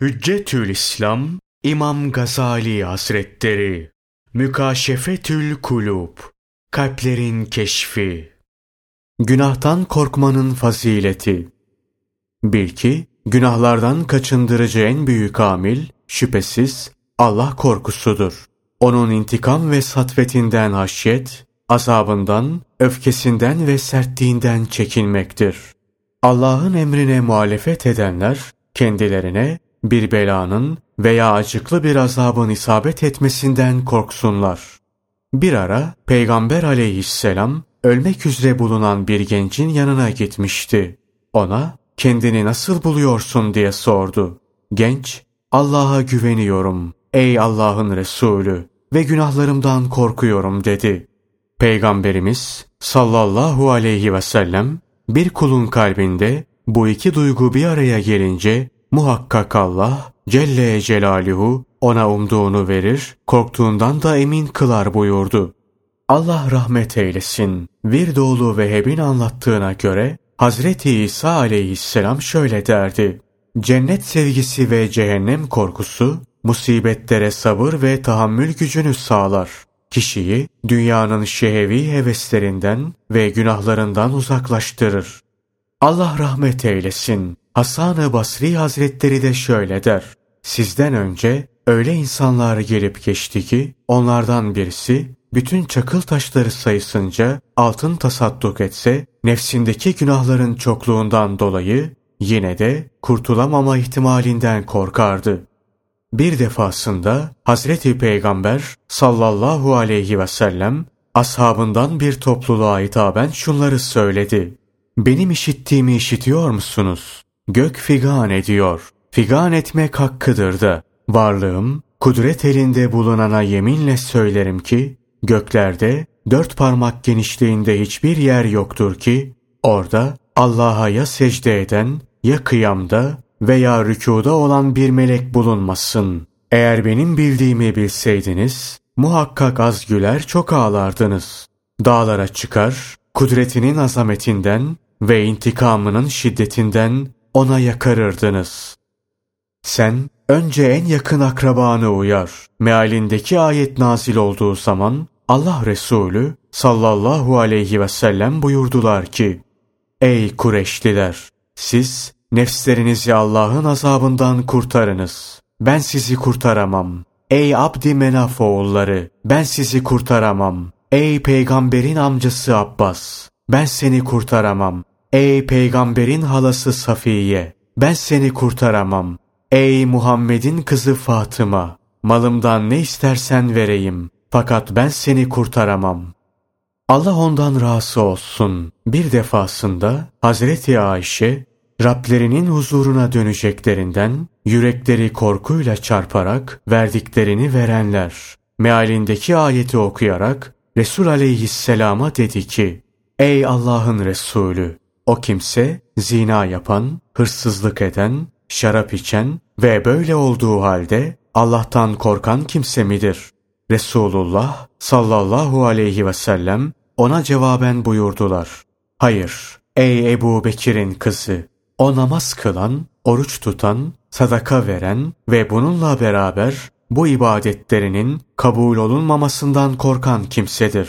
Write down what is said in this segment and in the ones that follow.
Hüccetül İslam İmam Gazali Hazretleri Mükaşefetül Kulub Kalplerin Keşfi Günahtan korkmanın fazileti Bil ki günahlardan kaçındırıcı en büyük amil şüphesiz Allah korkusudur. Onun intikam ve satvetinden haşyet, azabından, öfkesinden ve sertliğinden çekinmektir. Allah'ın emrine muhalefet edenler kendilerine bir belanın veya acıklı bir azabın isabet etmesinden korksunlar. Bir ara Peygamber aleyhisselam ölmek üzere bulunan bir gencin yanına gitmişti. Ona kendini nasıl buluyorsun diye sordu. Genç, Allah'a güveniyorum ey Allah'ın Resulü ve günahlarımdan korkuyorum dedi. Peygamberimiz sallallahu aleyhi ve sellem bir kulun kalbinde bu iki duygu bir araya gelince Muhakkak Allah Celle Celaluhu ona umduğunu verir, korktuğundan da emin kılar buyurdu. Allah rahmet eylesin. Virdoğlu Veheb'in anlattığına göre Hazreti İsa aleyhisselam şöyle derdi. Cennet sevgisi ve cehennem korkusu musibetlere sabır ve tahammül gücünü sağlar. Kişiyi dünyanın şehevi heveslerinden ve günahlarından uzaklaştırır. Allah rahmet eylesin. Hasan-ı Basri Hazretleri de şöyle der. Sizden önce öyle insanlar gelip geçti ki onlardan birisi bütün çakıl taşları sayısınca altın tasadduk etse nefsindeki günahların çokluğundan dolayı yine de kurtulamama ihtimalinden korkardı. Bir defasında Hazreti Peygamber sallallahu aleyhi ve sellem ashabından bir topluluğa hitaben şunları söyledi. Benim işittiğimi işitiyor musunuz? Gök figan ediyor. Figan etmek hakkıdır da. Varlığım, kudret elinde bulunana yeminle söylerim ki, göklerde dört parmak genişliğinde hiçbir yer yoktur ki, orada Allah'a ya secde eden, ya kıyamda veya rükuda olan bir melek bulunmasın. Eğer benim bildiğimi bilseydiniz, muhakkak az güler çok ağlardınız. Dağlara çıkar, kudretinin azametinden ve intikamının şiddetinden ona yakarırdınız. Sen önce en yakın akrabanı uyar. Mealindeki ayet nazil olduğu zaman Allah Resulü sallallahu aleyhi ve sellem buyurdular ki Ey Kureşliler! Siz nefslerinizi Allah'ın azabından kurtarınız. Ben sizi kurtaramam. Ey Abdi Menaf oğulları! Ben sizi kurtaramam. Ey peygamberin amcası Abbas! Ben seni kurtaramam. Ey peygamberin halası Safiye, ben seni kurtaramam. Ey Muhammed'in kızı Fatıma, malımdan ne istersen vereyim. Fakat ben seni kurtaramam. Allah ondan razı olsun. Bir defasında Hazreti Ayşe, Rablerinin huzuruna döneceklerinden, yürekleri korkuyla çarparak verdiklerini verenler, mealindeki ayeti okuyarak Resul aleyhisselama dedi ki, Ey Allah'ın Resulü! O kimse zina yapan, hırsızlık eden, şarap içen ve böyle olduğu halde Allah'tan korkan kimse midir? Resulullah sallallahu aleyhi ve sellem ona cevaben buyurdular. Hayır, ey Ebu Bekir'in kızı, o namaz kılan, oruç tutan, sadaka veren ve bununla beraber bu ibadetlerinin kabul olunmamasından korkan kimsedir.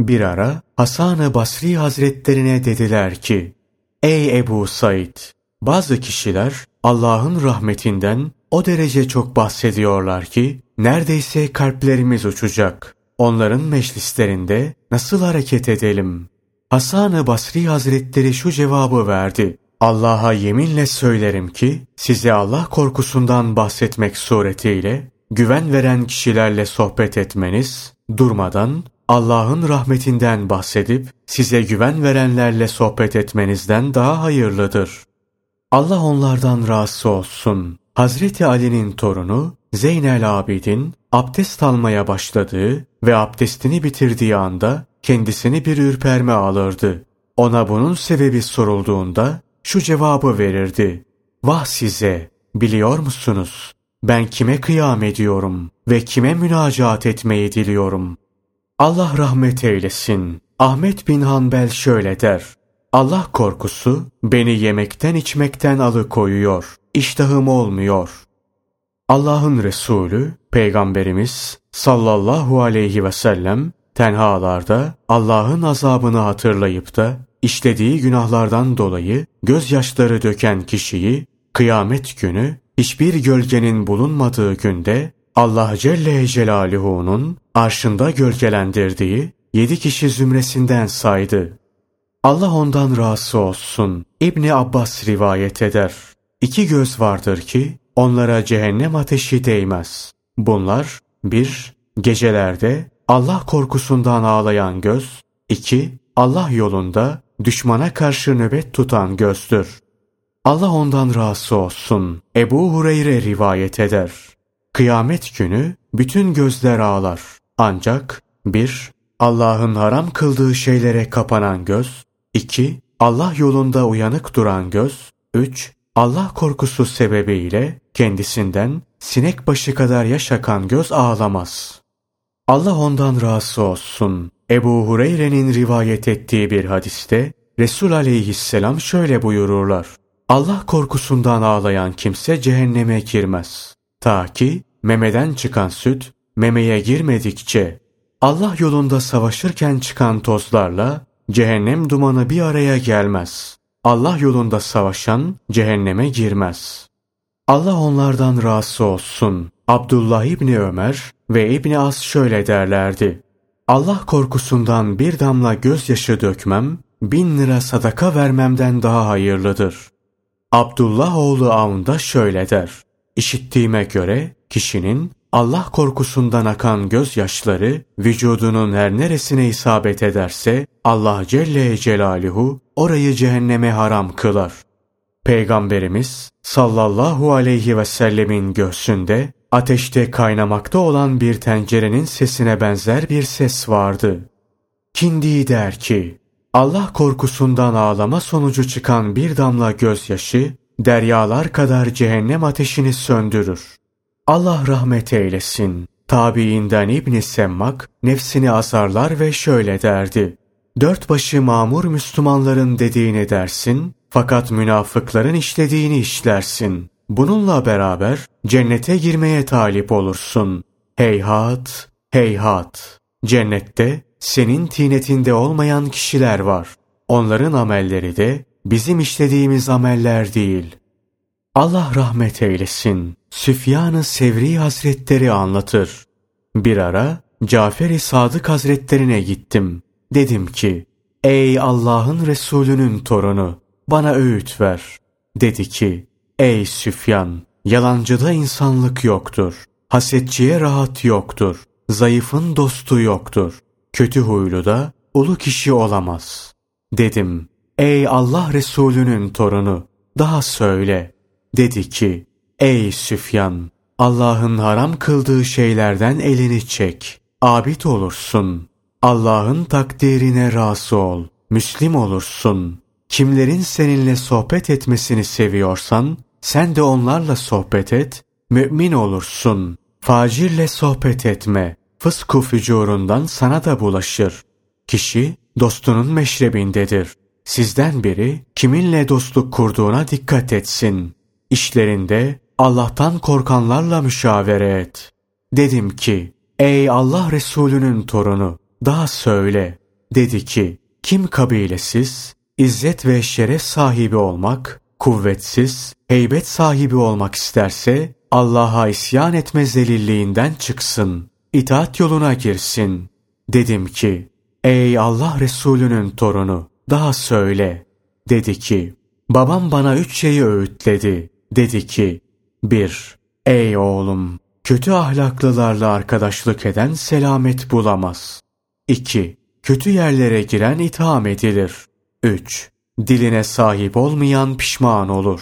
Bir ara Hasan-ı Basri Hazretlerine dediler ki, Ey Ebu Said! Bazı kişiler Allah'ın rahmetinden o derece çok bahsediyorlar ki neredeyse kalplerimiz uçacak. Onların meclislerinde nasıl hareket edelim? Hasan-ı Basri Hazretleri şu cevabı verdi. Allah'a yeminle söylerim ki size Allah korkusundan bahsetmek suretiyle güven veren kişilerle sohbet etmeniz, durmadan Allah'ın rahmetinden bahsedip size güven verenlerle sohbet etmenizden daha hayırlıdır. Allah onlardan razı olsun. Hazreti Ali'nin torunu Zeynel Abidin abdest almaya başladığı ve abdestini bitirdiği anda kendisini bir ürperme alırdı. Ona bunun sebebi sorulduğunda şu cevabı verirdi. Vah size! Biliyor musunuz? Ben kime kıyam ediyorum ve kime münacat etmeyi diliyorum? Allah rahmet eylesin. Ahmet bin Hanbel şöyle der. Allah korkusu beni yemekten içmekten alıkoyuyor. iştahım olmuyor. Allah'ın Resulü, Peygamberimiz sallallahu aleyhi ve sellem tenhalarda Allah'ın azabını hatırlayıp da işlediği günahlardan dolayı gözyaşları döken kişiyi kıyamet günü hiçbir gölgenin bulunmadığı günde Allah Celle Celaluhu'nun arşında gölgelendirdiği yedi kişi zümresinden saydı. Allah ondan razı olsun. İbni Abbas rivayet eder. İki göz vardır ki onlara cehennem ateşi değmez. Bunlar bir, Gecelerde Allah korkusundan ağlayan göz. iki, Allah yolunda düşmana karşı nöbet tutan gözdür. Allah ondan razı olsun. Ebu Hureyre rivayet eder. Kıyamet günü bütün gözler ağlar. Ancak bir, Allah'ın haram kıldığı şeylere kapanan göz, 2. Allah yolunda uyanık duran göz, 3. Allah korkusu sebebiyle kendisinden sinek başı kadar yaş akan göz ağlamaz. Allah ondan razı olsun. Ebu Hureyre'nin rivayet ettiği bir hadiste Resul aleyhisselam şöyle buyururlar. Allah korkusundan ağlayan kimse cehenneme girmez. Ta ki memeden çıkan süt memeye girmedikçe Allah yolunda savaşırken çıkan tozlarla cehennem dumanı bir araya gelmez. Allah yolunda savaşan cehenneme girmez. Allah onlardan razı olsun. Abdullah İbni Ömer ve İbni As şöyle derlerdi. Allah korkusundan bir damla gözyaşı dökmem, bin lira sadaka vermemden daha hayırlıdır. Abdullah oğlu Avn da şöyle der. İşittiğime göre kişinin Allah korkusundan akan gözyaşları vücudunun her neresine isabet ederse Allah Celle Celaluhu orayı cehenneme haram kılar. Peygamberimiz sallallahu aleyhi ve sellemin göğsünde ateşte kaynamakta olan bir tencerenin sesine benzer bir ses vardı. Kindi der ki, Allah korkusundan ağlama sonucu çıkan bir damla gözyaşı, deryalar kadar cehennem ateşini söndürür. Allah rahmet eylesin. Tabiinden İbn Semmak nefsini azarlar ve şöyle derdi. Dört başı mamur Müslümanların dediğini dersin, fakat münafıkların işlediğini işlersin. Bununla beraber cennete girmeye talip olursun. Heyhat, heyhat. Cennette senin tinetinde olmayan kişiler var. Onların amelleri de bizim işlediğimiz ameller değil. Allah rahmet eylesin. Süfyan-ı Sevri Hazretleri anlatır. Bir ara Cafer-i Sadık Hazretlerine gittim. Dedim ki, ey Allah'ın Resulünün torunu, bana öğüt ver. Dedi ki, ey Süfyan, yalancıda insanlık yoktur. Hasetçiye rahat yoktur. Zayıfın dostu yoktur. Kötü huylu da ulu kişi olamaz. Dedim, ey Allah Resulünün torunu, daha söyle. Dedi ki, ey Süfyan, Allah'ın haram kıldığı şeylerden elini çek. Abid olursun. Allah'ın takdirine razı ol. Müslim olursun. Kimlerin seninle sohbet etmesini seviyorsan, sen de onlarla sohbet et, mümin olursun. Facirle sohbet etme. Fısku fücurundan sana da bulaşır. Kişi dostunun meşrebindedir. Sizden biri kiminle dostluk kurduğuna dikkat etsin. İşlerinde Allah'tan korkanlarla müşavere et. Dedim ki, ey Allah Resulü'nün torunu, daha söyle. Dedi ki, kim kabilesiz, izzet ve şeref sahibi olmak, kuvvetsiz, heybet sahibi olmak isterse, Allah'a isyan etme zelilliğinden çıksın, itaat yoluna girsin. Dedim ki, ey Allah Resulü'nün torunu, daha söyle. Dedi ki, babam bana üç şeyi öğütledi. Dedi ki, 1. Ey oğlum! Kötü ahlaklılarla arkadaşlık eden selamet bulamaz. 2. Kötü yerlere giren itham edilir. 3. Diline sahip olmayan pişman olur.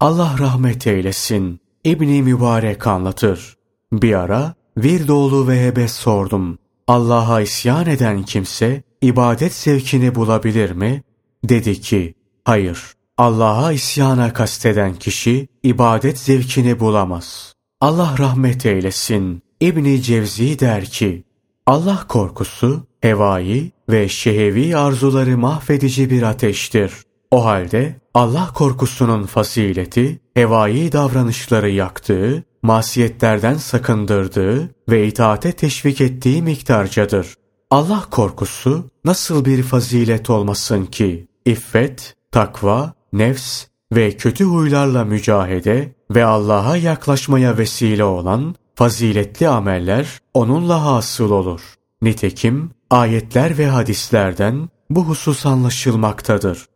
Allah rahmet eylesin. İbni Mübarek anlatır. Bir ara Virdoğlu ve Hebe sordum. Allah'a isyan eden kimse ibadet zevkini bulabilir mi? Dedi ki, hayır. Allah'a isyana kasteden kişi ibadet zevkini bulamaz. Allah rahmet eylesin. İbni Cevzi der ki, Allah korkusu, hevai ve şehevi arzuları mahvedici bir ateştir. O halde Allah korkusunun fazileti, hevai davranışları yaktığı, masiyetlerden sakındırdığı ve itaate teşvik ettiği miktarcadır. Allah korkusu nasıl bir fazilet olmasın ki? İffet, takva, nefs ve kötü huylarla mücahede ve Allah'a yaklaşmaya vesile olan faziletli ameller onunla hasıl olur. Nitekim ayetler ve hadislerden bu husus anlaşılmaktadır.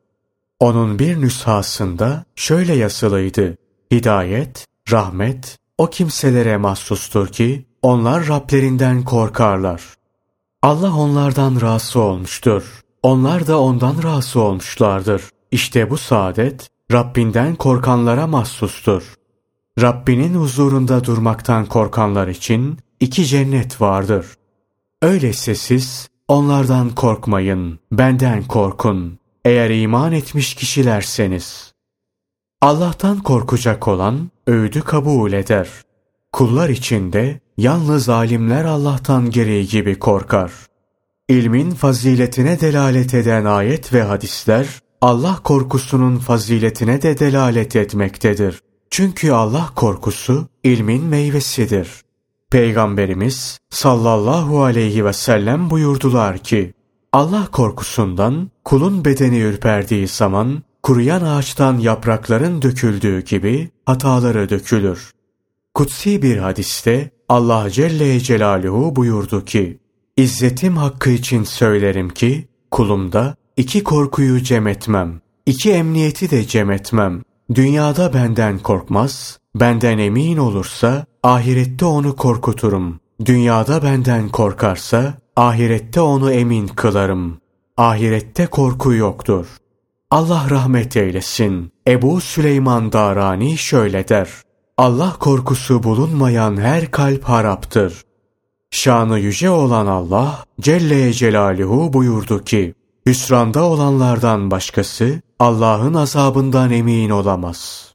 Onun bir nüshasında şöyle yazılıydı. Hidayet, rahmet o kimselere mahsustur ki onlar Rablerinden korkarlar. Allah onlardan razı olmuştur. Onlar da ondan razı olmuşlardır. İşte bu saadet Rabbinden korkanlara mahsustur. Rabbinin huzurunda durmaktan korkanlar için iki cennet vardır. Öyleyse siz onlardan korkmayın, benden korkun. Eğer iman etmiş kişilerseniz. Allah'tan korkacak olan öğüdü kabul eder. Kullar içinde yalnız alimler Allah'tan gereği gibi korkar. İlmin faziletine delalet eden ayet ve hadisler Allah korkusunun faziletine de delalet etmektedir. Çünkü Allah korkusu ilmin meyvesidir. Peygamberimiz sallallahu aleyhi ve sellem buyurdular ki, Allah korkusundan kulun bedeni ürperdiği zaman kuruyan ağaçtan yaprakların döküldüğü gibi hataları dökülür. Kutsi bir hadiste Allah Celle Celaluhu buyurdu ki, İzzetim hakkı için söylerim ki, kulumda iki korkuyu cem etmem, iki emniyeti de cem etmem. Dünyada benden korkmaz, benden emin olursa ahirette onu korkuturum. Dünyada benden korkarsa ahirette onu emin kılarım. Ahirette korku yoktur. Allah rahmet eylesin. Ebu Süleyman Darani şöyle der. Allah korkusu bulunmayan her kalp haraptır. Şanı yüce olan Allah Celle Celaluhu buyurdu ki, Hüsranda olanlardan başkası Allah'ın azabından emin olamaz.